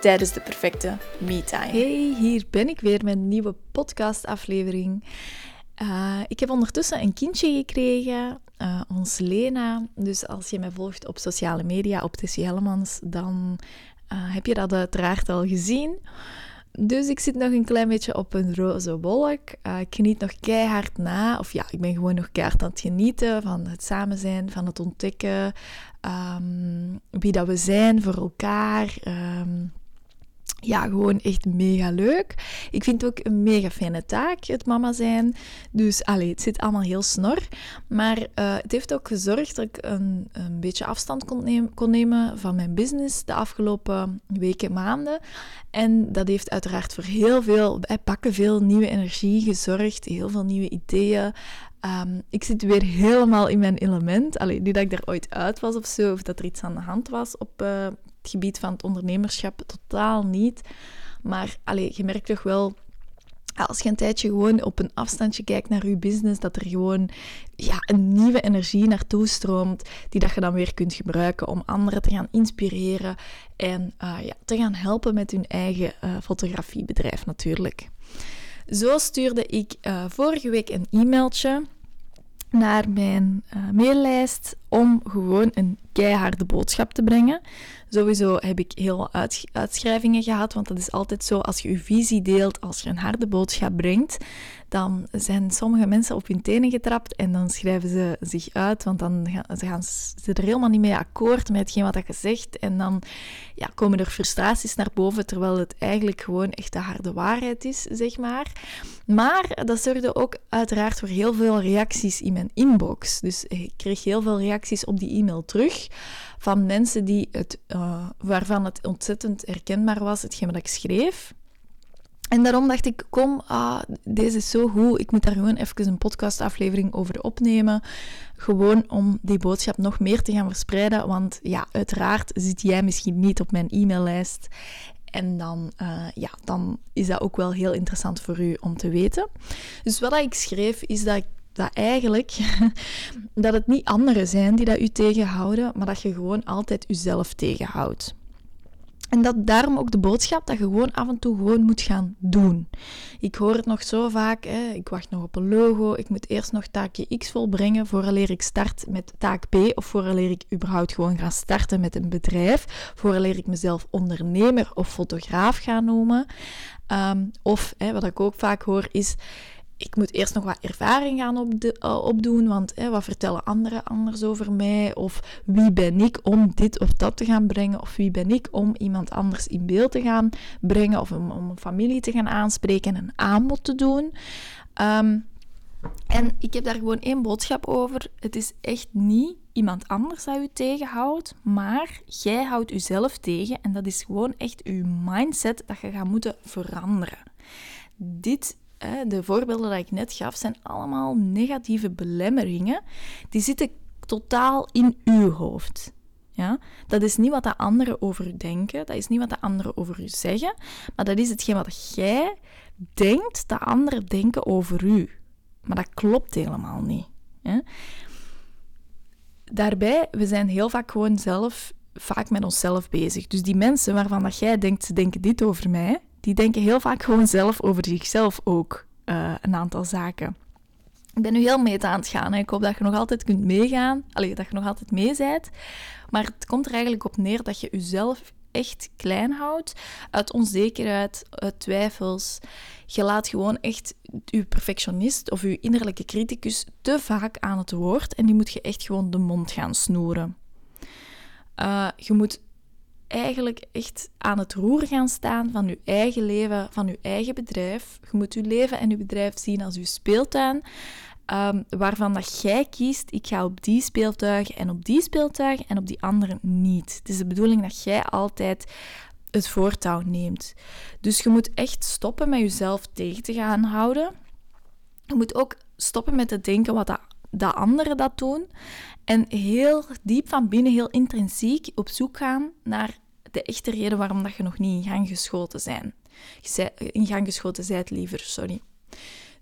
tijdens de perfecte me-time. Hey, hier ben ik weer met een nieuwe podcastaflevering. Uh, ik heb ondertussen een kindje gekregen, uh, ons Lena. Dus als je mij volgt op sociale media, op Tessie Hellemans, dan uh, heb je dat uiteraard al gezien. Dus ik zit nog een klein beetje op een roze wolk. Ik geniet nog keihard na. Of ja, ik ben gewoon nog keihard aan het genieten van het samen zijn, van het ontdekken. Um, wie dat we zijn voor elkaar. Um, ja, gewoon echt mega leuk. Ik vind het ook een mega fijne taak, het mama zijn. Dus allee, het zit allemaal heel snor. Maar uh, het heeft ook gezorgd dat ik een, een beetje afstand kon, nemen, van mijn business de afgelopen weken, maanden. En dat heeft uiteraard voor heel veel, bij pakken veel nieuwe energie gezorgd. Heel veel nieuwe ideeën. Um, ik zit weer helemaal in mijn element. Allee, niet dat ik er ooit uit was of zo, of dat er iets aan de hand was op uh, het gebied van het ondernemerschap, totaal niet. Maar allee, je merkt toch wel, als je een tijdje gewoon op een afstandje kijkt naar je business, dat er gewoon ja, een nieuwe energie naartoe stroomt, die dat je dan weer kunt gebruiken om anderen te gaan inspireren en uh, ja, te gaan helpen met hun eigen uh, fotografiebedrijf natuurlijk. Zo stuurde ik uh, vorige week een e-mailtje naar mijn maillijst om gewoon een keiharde boodschap te brengen. Sowieso heb ik heel uit, uitschrijvingen gehad, want dat is altijd zo als je je visie deelt, als je een harde boodschap brengt, dan zijn sommige mensen op hun tenen getrapt en dan schrijven ze zich uit, want dan gaan, ze, gaan ze er helemaal niet mee akkoord met hetgeen wat je zegt en dan ja, komen er frustraties naar boven, terwijl het eigenlijk gewoon echt de harde waarheid is, zeg maar. Maar dat zorgde ook uiteraard voor heel veel reacties in mijn inbox. Dus ik kreeg heel veel reacties op die e-mail terug van mensen die het, uh, waarvan het ontzettend herkenbaar was, hetgeen wat ik schreef. En daarom dacht ik, kom, ah, deze is zo goed, ik moet daar gewoon even een podcastaflevering over opnemen. Gewoon om die boodschap nog meer te gaan verspreiden, want ja, uiteraard zit jij misschien niet op mijn e-maillijst. En dan, uh, ja, dan is dat ook wel heel interessant voor u om te weten. Dus wat ik schreef, is dat ik dat eigenlijk dat het niet anderen zijn die dat u tegenhouden, maar dat je gewoon altijd uzelf tegenhoudt. En dat daarom ook de boodschap dat je gewoon af en toe gewoon moet gaan doen. Ik hoor het nog zo vaak, hè, ik wacht nog op een logo, ik moet eerst nog taakje X volbrengen vooraleer ik start met taak B of vooraleer ik überhaupt gewoon ga starten met een bedrijf, vooraleer ik mezelf ondernemer of fotograaf ga noemen. Um, of, hè, wat ik ook vaak hoor, is ik moet eerst nog wat ervaring gaan uh, opdoen, want wat vertellen anderen anders over mij? Of wie ben ik om dit of dat te gaan brengen? Of wie ben ik om iemand anders in beeld te gaan brengen? Of om, een familie te gaan aanspreken en een aanbod te doen? Um, en ik heb daar gewoon één boodschap over. Het is echt niet iemand anders dat u tegenhoudt, maar jij houdt uzelf tegen. En dat is gewoon echt uw mindset dat je gaat moeten veranderen. Dit de voorbeelden die ik net gaf, zijn allemaal negatieve belemmeringen. Die zitten totaal in uw hoofd. Ja? Dat is niet wat de anderen over u denken, dat is niet wat de anderen over u zeggen, maar dat is hetgeen wat jij denkt dat anderen denken over u. Maar dat klopt helemaal niet. Daarbij, we zijn heel vaak gewoon zelf, vaak met onszelf bezig. Dus die mensen waarvan dat jij denkt, ze denken dit over mij, die denken heel vaak gewoon zelf over zichzelf ook uh, een aantal zaken. Ik ben nu heel mee aan het gaan. Ik hoop dat je nog altijd kunt meegaan. Dat je nog altijd mee bent. Maar het komt er eigenlijk op neer dat je jezelf echt klein houdt. Uit onzekerheid, uit twijfels. Je laat gewoon echt je perfectionist of je innerlijke criticus te vaak aan het woord. En die moet je echt gewoon de mond gaan snoeren. Uh, je moet eigenlijk echt aan het roer gaan staan van je eigen leven, van je eigen bedrijf. Je moet je leven en je bedrijf zien als je speeltuin, um, waarvan dat jij kiest, ik ga op die speeltuigen en op die speeltuigen en op die andere niet. Het is de bedoeling dat jij altijd het voortouw neemt. Dus je moet echt stoppen met jezelf tegen te gaan houden. Je moet ook stoppen met te denken wat dat, dat anderen dat doen. En heel diep van binnen, heel intrinsiek op zoek gaan naar de echte reden waarom dat je nog niet in gang geschoten zijn. In gang geschoten zijt liever, sorry.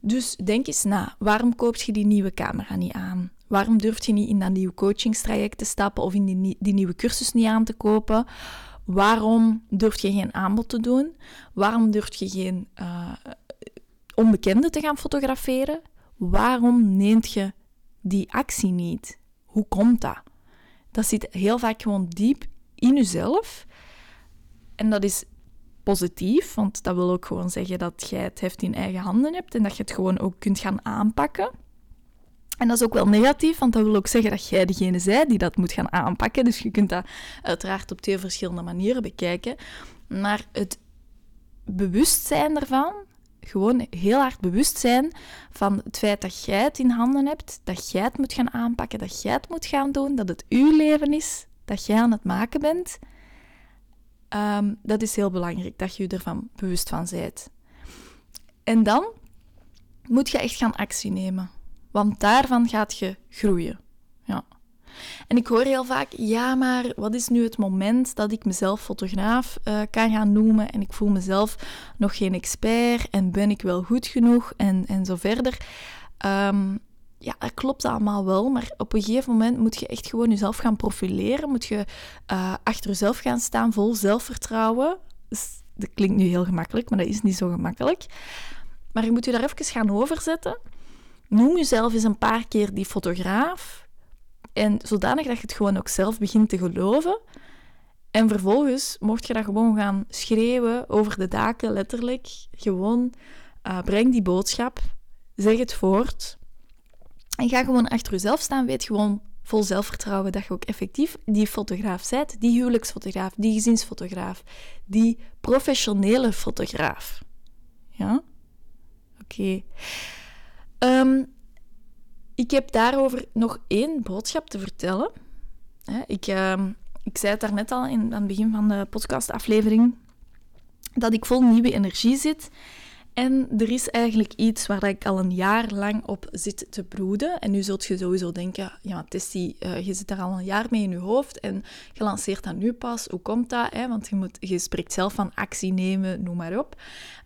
Dus denk eens na, waarom koop je die nieuwe camera niet aan? Waarom durf je niet in dat nieuwe coachingstraject te stappen of in die, die nieuwe cursus niet aan te kopen? Waarom durf je geen aanbod te doen? Waarom durf je geen uh, onbekenden te gaan fotograferen? Waarom neemt je die actie niet? Hoe komt dat? Dat zit heel vaak gewoon diep in jezelf. En dat is positief, want dat wil ook gewoon zeggen dat jij het heft in eigen handen hebt en dat je het gewoon ook kunt gaan aanpakken. En dat is ook wel negatief, want dat wil ook zeggen dat jij degene bent die dat moet gaan aanpakken. Dus je kunt dat uiteraard op twee verschillende manieren bekijken. Maar het bewustzijn ervan, gewoon heel hard bewust zijn van het feit dat jij het in handen hebt, dat jij het moet gaan aanpakken, dat jij het moet gaan doen, dat het uw leven is, dat jij aan het maken bent. Ehm, dat is heel belangrijk, dat je je ervan bewust van bent. En dan moet je echt gaan actie nemen. Want daarvan gaat je groeien. En ik hoor heel vaak, ja, maar wat is nu het moment dat ik mezelf fotograaf uh, kan gaan noemen en ik voel mezelf nog geen expert en ben ik wel goed genoeg en, en zo verder. Um, ja, dat klopt allemaal wel, maar op een gegeven moment moet je echt gewoon jezelf gaan profileren. Moet je uh, achter jezelf gaan staan, vol zelfvertrouwen. Dus, dat klinkt nu heel gemakkelijk, maar dat is niet zo gemakkelijk. Maar je moet je daar even gaan overzetten. Noem jezelf eens een paar keer die fotograaf. En zodanig dat je het gewoon ook zelf begint te geloven. En vervolgens mocht je dat gewoon gaan schreeuwen over de daken, letterlijk. Gewoon uh, breng die boodschap, zeg het voort. En ga gewoon achter jezelf staan. Weet gewoon vol zelfvertrouwen dat je ook effectief die fotograaf bent. Die huwelijksfotograaf, die gezinsfotograaf, die professionele fotograaf. Ja? Oké. Ehm, ik heb daarover nog één boodschap te vertellen. Ik, uh, ik zei het daarnet al in, aan het begin van de podcastaflevering dat ik vol nieuwe energie zit. En er is eigenlijk iets waar ik al een jaar lang op zit te broeden. En nu zult je sowieso denken, ja Tessie, uh, je zit daar al een jaar mee in je hoofd en je lanceert dat nu pas. Hoe komt dat? Hè? Want je, moet, je spreekt zelf van actie nemen, noem maar op.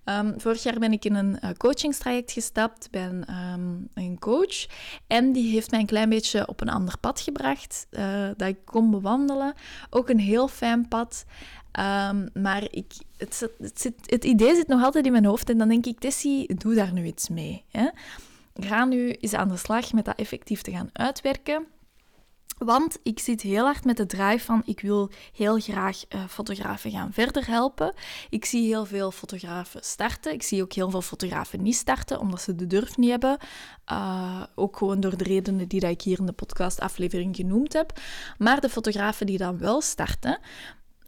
Um, vorig jaar ben ik in een uh, coachingstraject gestapt bij een, um, een, coach. En die heeft mij een klein beetje op een ander pad gebracht, uh, dat ik kon bewandelen. Ook een heel fijn pad. Um, maar ik, het, het, idee zit nog altijd in mijn hoofd en dan denk ik, Tessie, doe daar nu iets mee. Hè? Ga nu eens aan de slag met dat effectief te gaan uitwerken. Want ik zit heel hard met de drive van ik wil heel graag uh, fotografen gaan verder helpen. Ik zie heel veel fotografen starten. Ik zie ook heel veel fotografen niet starten omdat ze de durf niet hebben. Uh, ook gewoon door de redenen die ik hier in de podcastaflevering genoemd heb. Maar de fotografen die dan wel starten,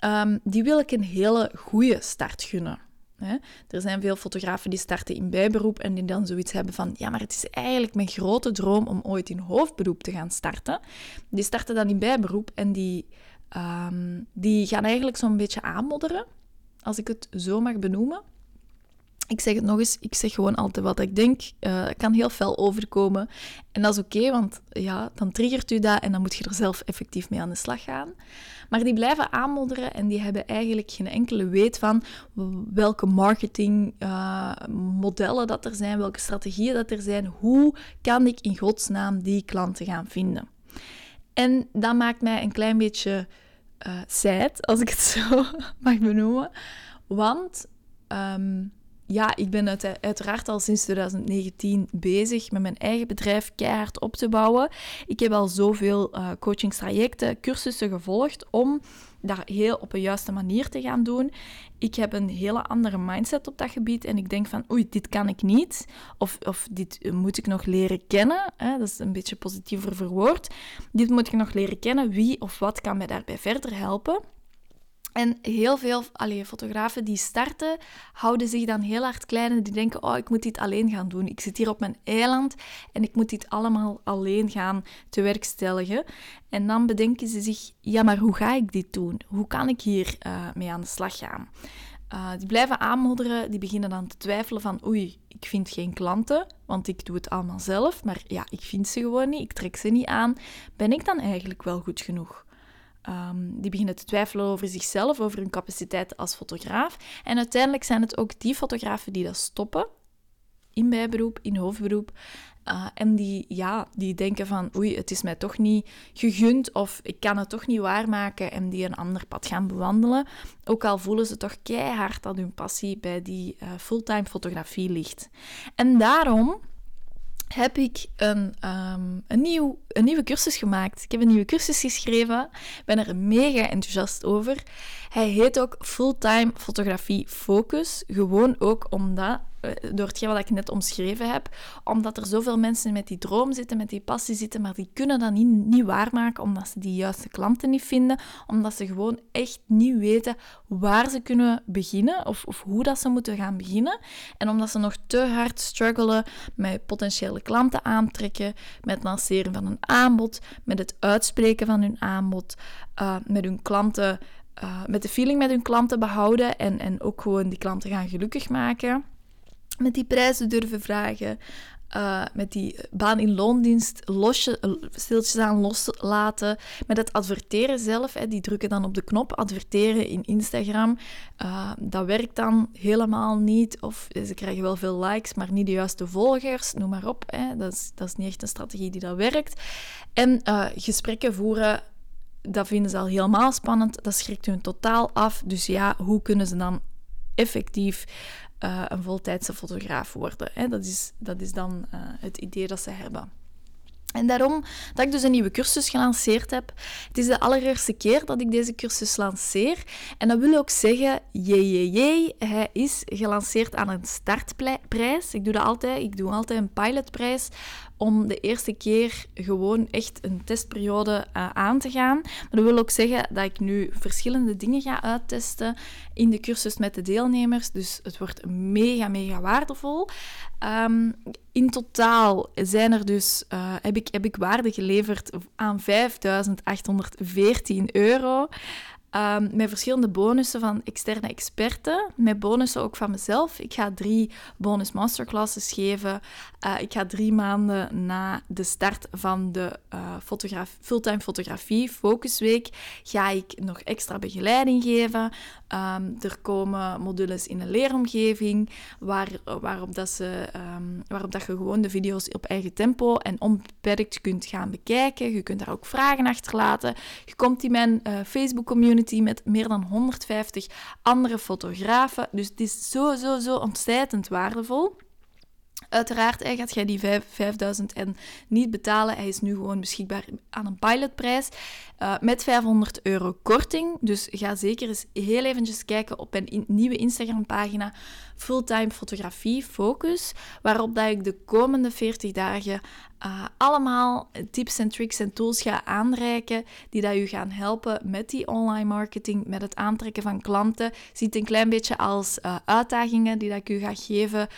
um, die wil ik een hele goede start gunnen. Er zijn veel fotografen die starten in bijberoep en die dan zoiets hebben van, ja, maar het is eigenlijk mijn grote droom om ooit in hoofdberoep te gaan starten. Die starten dan in bijberoep en die, um, die gaan eigenlijk zo'n beetje aanmodderen, als ik het zo mag benoemen. Ik zeg het nog eens, ik zeg gewoon altijd wat ik denk. Uh, kan heel fel overkomen. En dat is oké, want ja, dan triggert u dat en dan moet je er zelf effectief mee aan de slag gaan. Maar die blijven aanmodderen en die hebben eigenlijk geen enkele weet van welke marketingmodellen uh, dat er zijn, welke strategieën dat er zijn. Hoe kan ik in godsnaam die klanten gaan vinden? En dat maakt mij een klein beetje uh, sad, als ik het zo mag benoemen. Want... Um, ja, ik ben uiteraard al sinds 2019 bezig met mijn eigen bedrijf keihard op te bouwen. Ik heb al zoveel uh, coachingstrajecten, cursussen gevolgd om dat heel op een juiste manier te gaan doen. Ik heb een hele andere mindset op dat gebied en ik denk van oei, dit kan ik niet. Of, of dit moet ik nog leren kennen. Hè? Dat is een beetje positiever verwoord. Dit moet ik nog leren kennen. Wie of wat kan mij daarbij verder helpen? En heel veel allee, fotografen die starten, houden zich dan heel hard klein en die denken, oh, ik moet dit alleen gaan doen. Ik zit hier op mijn eiland en ik moet dit allemaal alleen gaan te werkstelligen. En dan bedenken ze zich, ja, maar hoe ga ik dit doen? Hoe kan ik hier uh, mee aan de slag gaan? Uh, die blijven aanmodderen, die beginnen dan te twijfelen van oei, ik vind geen klanten, want ik doe het allemaal zelf, maar ja, ik vind ze gewoon niet, ik trek ze niet aan. Ben ik dan eigenlijk wel goed genoeg? Um, die beginnen te twijfelen over zichzelf, over hun capaciteit als fotograaf. En uiteindelijk zijn het ook die fotografen die dat stoppen, in bijberoep, in hoofdberoep. Uh, en die, ja, die denken van, oei, het is mij toch niet gegund of ik kan het toch niet waarmaken en die een ander pad gaan bewandelen. Ook al voelen ze toch keihard dat hun passie bij die uh, fulltime fotografie ligt. En daarom heb ik een, um, een, nieuw, een nieuwe cursus gemaakt. Ik heb een nieuwe cursus geschreven. Ben er mega enthousiast over. Hij heet ook Fulltime Fotografie Focus. Gewoon ook omdat eh, door hetgeen wat ik net omschreven heb, omdat er zoveel mensen met die droom zitten, met die passie zitten, maar die kunnen dat niet, niet waarmaken omdat ze die juiste klanten niet vinden, omdat ze gewoon echt niet weten waar ze kunnen beginnen of, of hoe dat ze moeten gaan beginnen. En omdat ze nog te hard struggelen met potentiële klanten aantrekken, met lanceren van een aanbod, met het uitspreken van hun aanbod, uh, met hun klanten, uh, met de feeling met hun klanten behouden en, en ook gewoon die klanten gaan gelukkig maken met die prijzen durven vragen, uh, met die baan in loondienst losje, stiltjes aan loslaten, met het adverteren zelf. Hè, die drukken dan op de knop adverteren in Instagram. Uh, dat werkt dan helemaal niet. Of ze krijgen wel veel likes, maar niet de juiste volgers. Noem maar op. Hè. Dat, is, dat is niet echt een strategie die dat werkt. En gesprekken voeren dat vinden ze al helemaal spannend. Dat schrikt hun totaal af. Dus ja, hoe kunnen ze dan effectief uh, een voltijdse fotograaf worden. Hè. Dat, is, dat is dan uh, het idee dat ze hebben. En daarom dat ik dus een nieuwe cursus gelanceerd heb. Het is de allereerste keer dat ik deze cursus lanceer. En dat wil ook zeggen, jee, jee, hij is gelanceerd aan een startprijs. Ik doe dat altijd. Ik doe altijd een pilotprijs om de eerste keer gewoon echt een testperiode uh, aan te gaan. Dat wil ook zeggen dat ik nu verschillende dingen ga uittesten in de cursus met de deelnemers. Dus het wordt mega, mega waardevol. Um, in totaal zijn er dus, uh, heb, ik, heb ik waarde geleverd aan 5.814 euro. Um, met verschillende bonussen van externe experten, met bonussen ook van mezelf. Ik ga drie bonus masterclasses geven. Uh, ik ga drie maanden na de start van de fotograf fulltime fotografie focusweek ga ik nog extra begeleiding geven. Um, er komen modules in een leeromgeving waar, waarop, dat ze, waarop dat je gewoon de video's op eigen tempo en onbeperkt kunt gaan bekijken. Je kunt daar ook vragen achterlaten. Je komt in mijn uh, Facebook community met meer dan 150 andere fotografen. Dus het is zo, zo, zo ontzettend waardevol. Uiteraard hij gaat jij die 5000 en niet betalen. Hij is nu gewoon beschikbaar aan een pilotprijs uh, met 500 euro korting. Dus ga zeker eens heel eventjes kijken op mijn nieuwe Instagram pagina Fulltime Fotografie Focus, waarop dat ik de komende 40 dagen uh, allemaal tips en tricks en tools ga aanreiken die dat u gaan helpen met die online marketing, met het aantrekken van klanten. Ziet een klein beetje als uh, uitdagingen die dat ik u ga geven,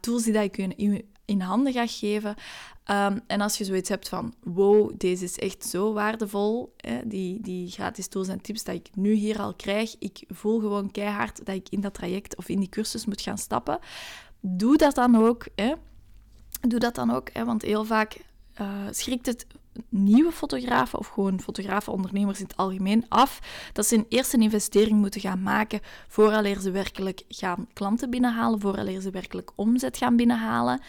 tools die dat ik u in, handen ga geven. Um, en als je zoiets hebt van, wow, deze is echt zo waardevol, hè, die, die gratis tools en tips dat ik nu hier al krijg, ik voel gewoon keihard dat ik in dat traject of in die cursus moet gaan stappen. Doe dat dan ook. Hè. Doe dat dan ook, hè, want heel vaak uh, schrikt het nieuwe fotografen of gewoon fotografen, ondernemers in het algemeen af dat ze een eerste investering moeten gaan maken vooraleer ze werkelijk gaan klanten binnenhalen, vooraleer ze werkelijk omzet gaan binnenhalen.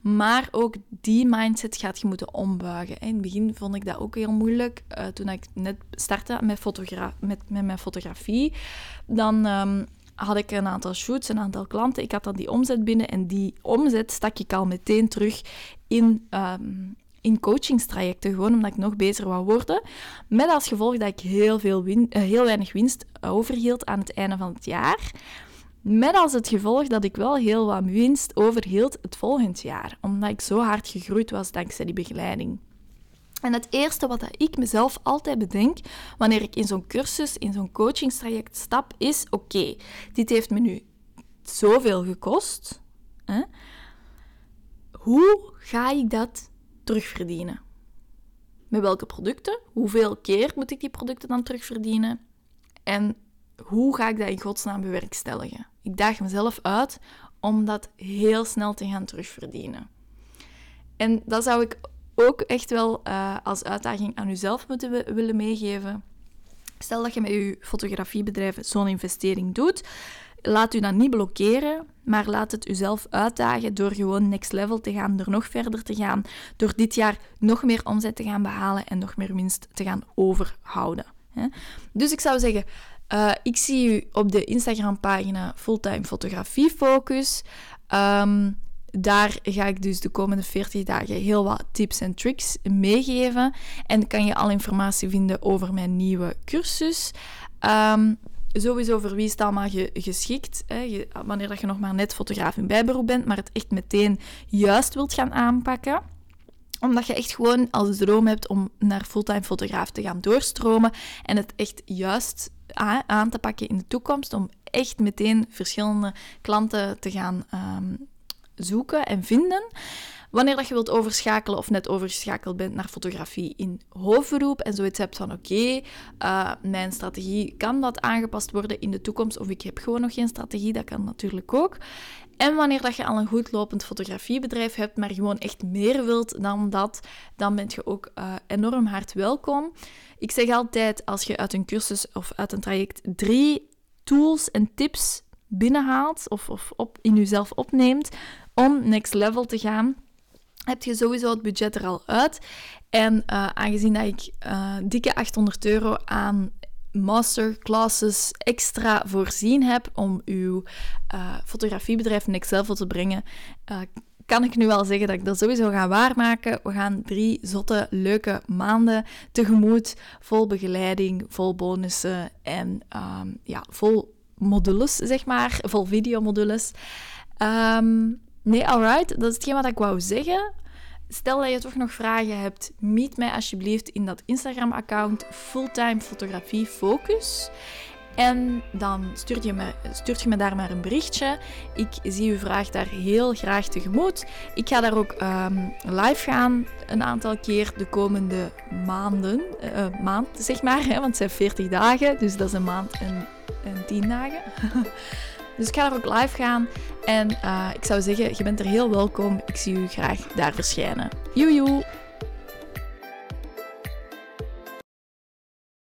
Maar ook die mindset gaat je moeten ombuigen. In het begin vond ik dat ook heel moeilijk. Uh, toen ik net startte met, fotogra met, met mijn fotografie, dan... Um, had ik een aantal shoots, een aantal klanten. Ik had dan die omzet binnen en die omzet stak ik al meteen terug in, um, in coachingstrajecten, gewoon omdat ik nog beter wou worden. Met als gevolg dat ik heel, veel win uh, heel weinig winst overhield aan het einde van het jaar. Met als het gevolg dat ik wel heel wat winst overhield het volgend jaar, omdat ik zo hard gegroeid was dankzij die begeleiding. En het eerste wat ik mezelf altijd bedenk wanneer ik in zo'n cursus, in zo'n coachingstraject stap, is: oké, dit heeft me nu zoveel gekost. Hè? Hoe ga ik dat terugverdienen? Met welke producten? Hoeveel keer moet ik die producten dan terugverdienen? En hoe ga ik dat in godsnaam bewerkstelligen? Ik daag mezelf uit om dat heel snel te gaan terugverdienen. En dat zou ik ook echt wel uh, als uitdaging aan uzelf moeten willen meegeven. Stel dat je met je fotografiebedrijf zo'n investering doet, laat u dat niet blokkeren, maar laat het uzelf uitdagen door gewoon next level te gaan, door nog verder te gaan, door dit jaar nog meer omzet te gaan behalen en nog meer winst te gaan overhouden. Dus ik zou zeggen, uh, ik zie u op de Instagram-pagina Fulltime Fotografie Focus. Um, daar ga ik dus de komende 40 dagen heel wat tips en tricks meegeven. En kan je al informatie vinden over mijn nieuwe cursus. Um, sowieso voor wie is het allemaal geschikt. Hè? wanneer dat je nog maar net fotograaf in bijberoep bent, maar het echt meteen juist wilt gaan aanpakken omdat je echt gewoon als droom hebt om naar fulltime fotograaf te gaan doorstromen en het echt juist aan te pakken in de toekomst. Om echt meteen verschillende klanten te gaan um, zoeken en vinden. Wanneer dat je wilt overschakelen of net overgeschakeld bent naar fotografie in hoofdberoep en zoiets hebt van oké, eh, mijn strategie kan dat aangepast worden in de toekomst of ik heb gewoon nog geen strategie, dat kan natuurlijk ook. En wanneer dat je al een goed lopend fotografiebedrijf hebt, maar gewoon echt meer wilt dan dat, dan ben je ook uh, enorm hard welkom. Ik zeg altijd, als je uit een cursus of uit een traject drie tools en tips binnenhaalt of, of op, in jezelf opneemt om next level te gaan, heb je sowieso het budget er al uit. En uh, aangezien dat ik uh, dikke 800 euro aan masterclasses extra voorzien heb om uw uh, fotografiebedrijf level te brengen, kan ik nu wel zeggen dat ik dat sowieso ga waarmaken. We gaan drie zotte, leuke maanden tegemoet, vol begeleiding, vol bonussen en um, ja, vol modules, zeg maar, vol videomodules. Um, Nee, alright. Dat is hetgeen wat ik wou zeggen. Stel dat je toch nog vragen hebt, meet mij alsjeblieft in dat Instagram-account Fulltime Fotografie Focus. En dan stuurt je, me, stuurt je me daar maar een berichtje. Ik zie uw vraag daar heel graag tegemoet. Ik ga daar ook um, live gaan een aantal keer de komende maanden. Uh, maand, zeg maar, hè, want het zijn 40 dagen. Dus dat is een maand en, en 10 dagen. Dus ik ga er ook live gaan. En uh, ik zou zeggen, je bent er heel welkom. Ik zie u graag daar verschijnen. Joejoe!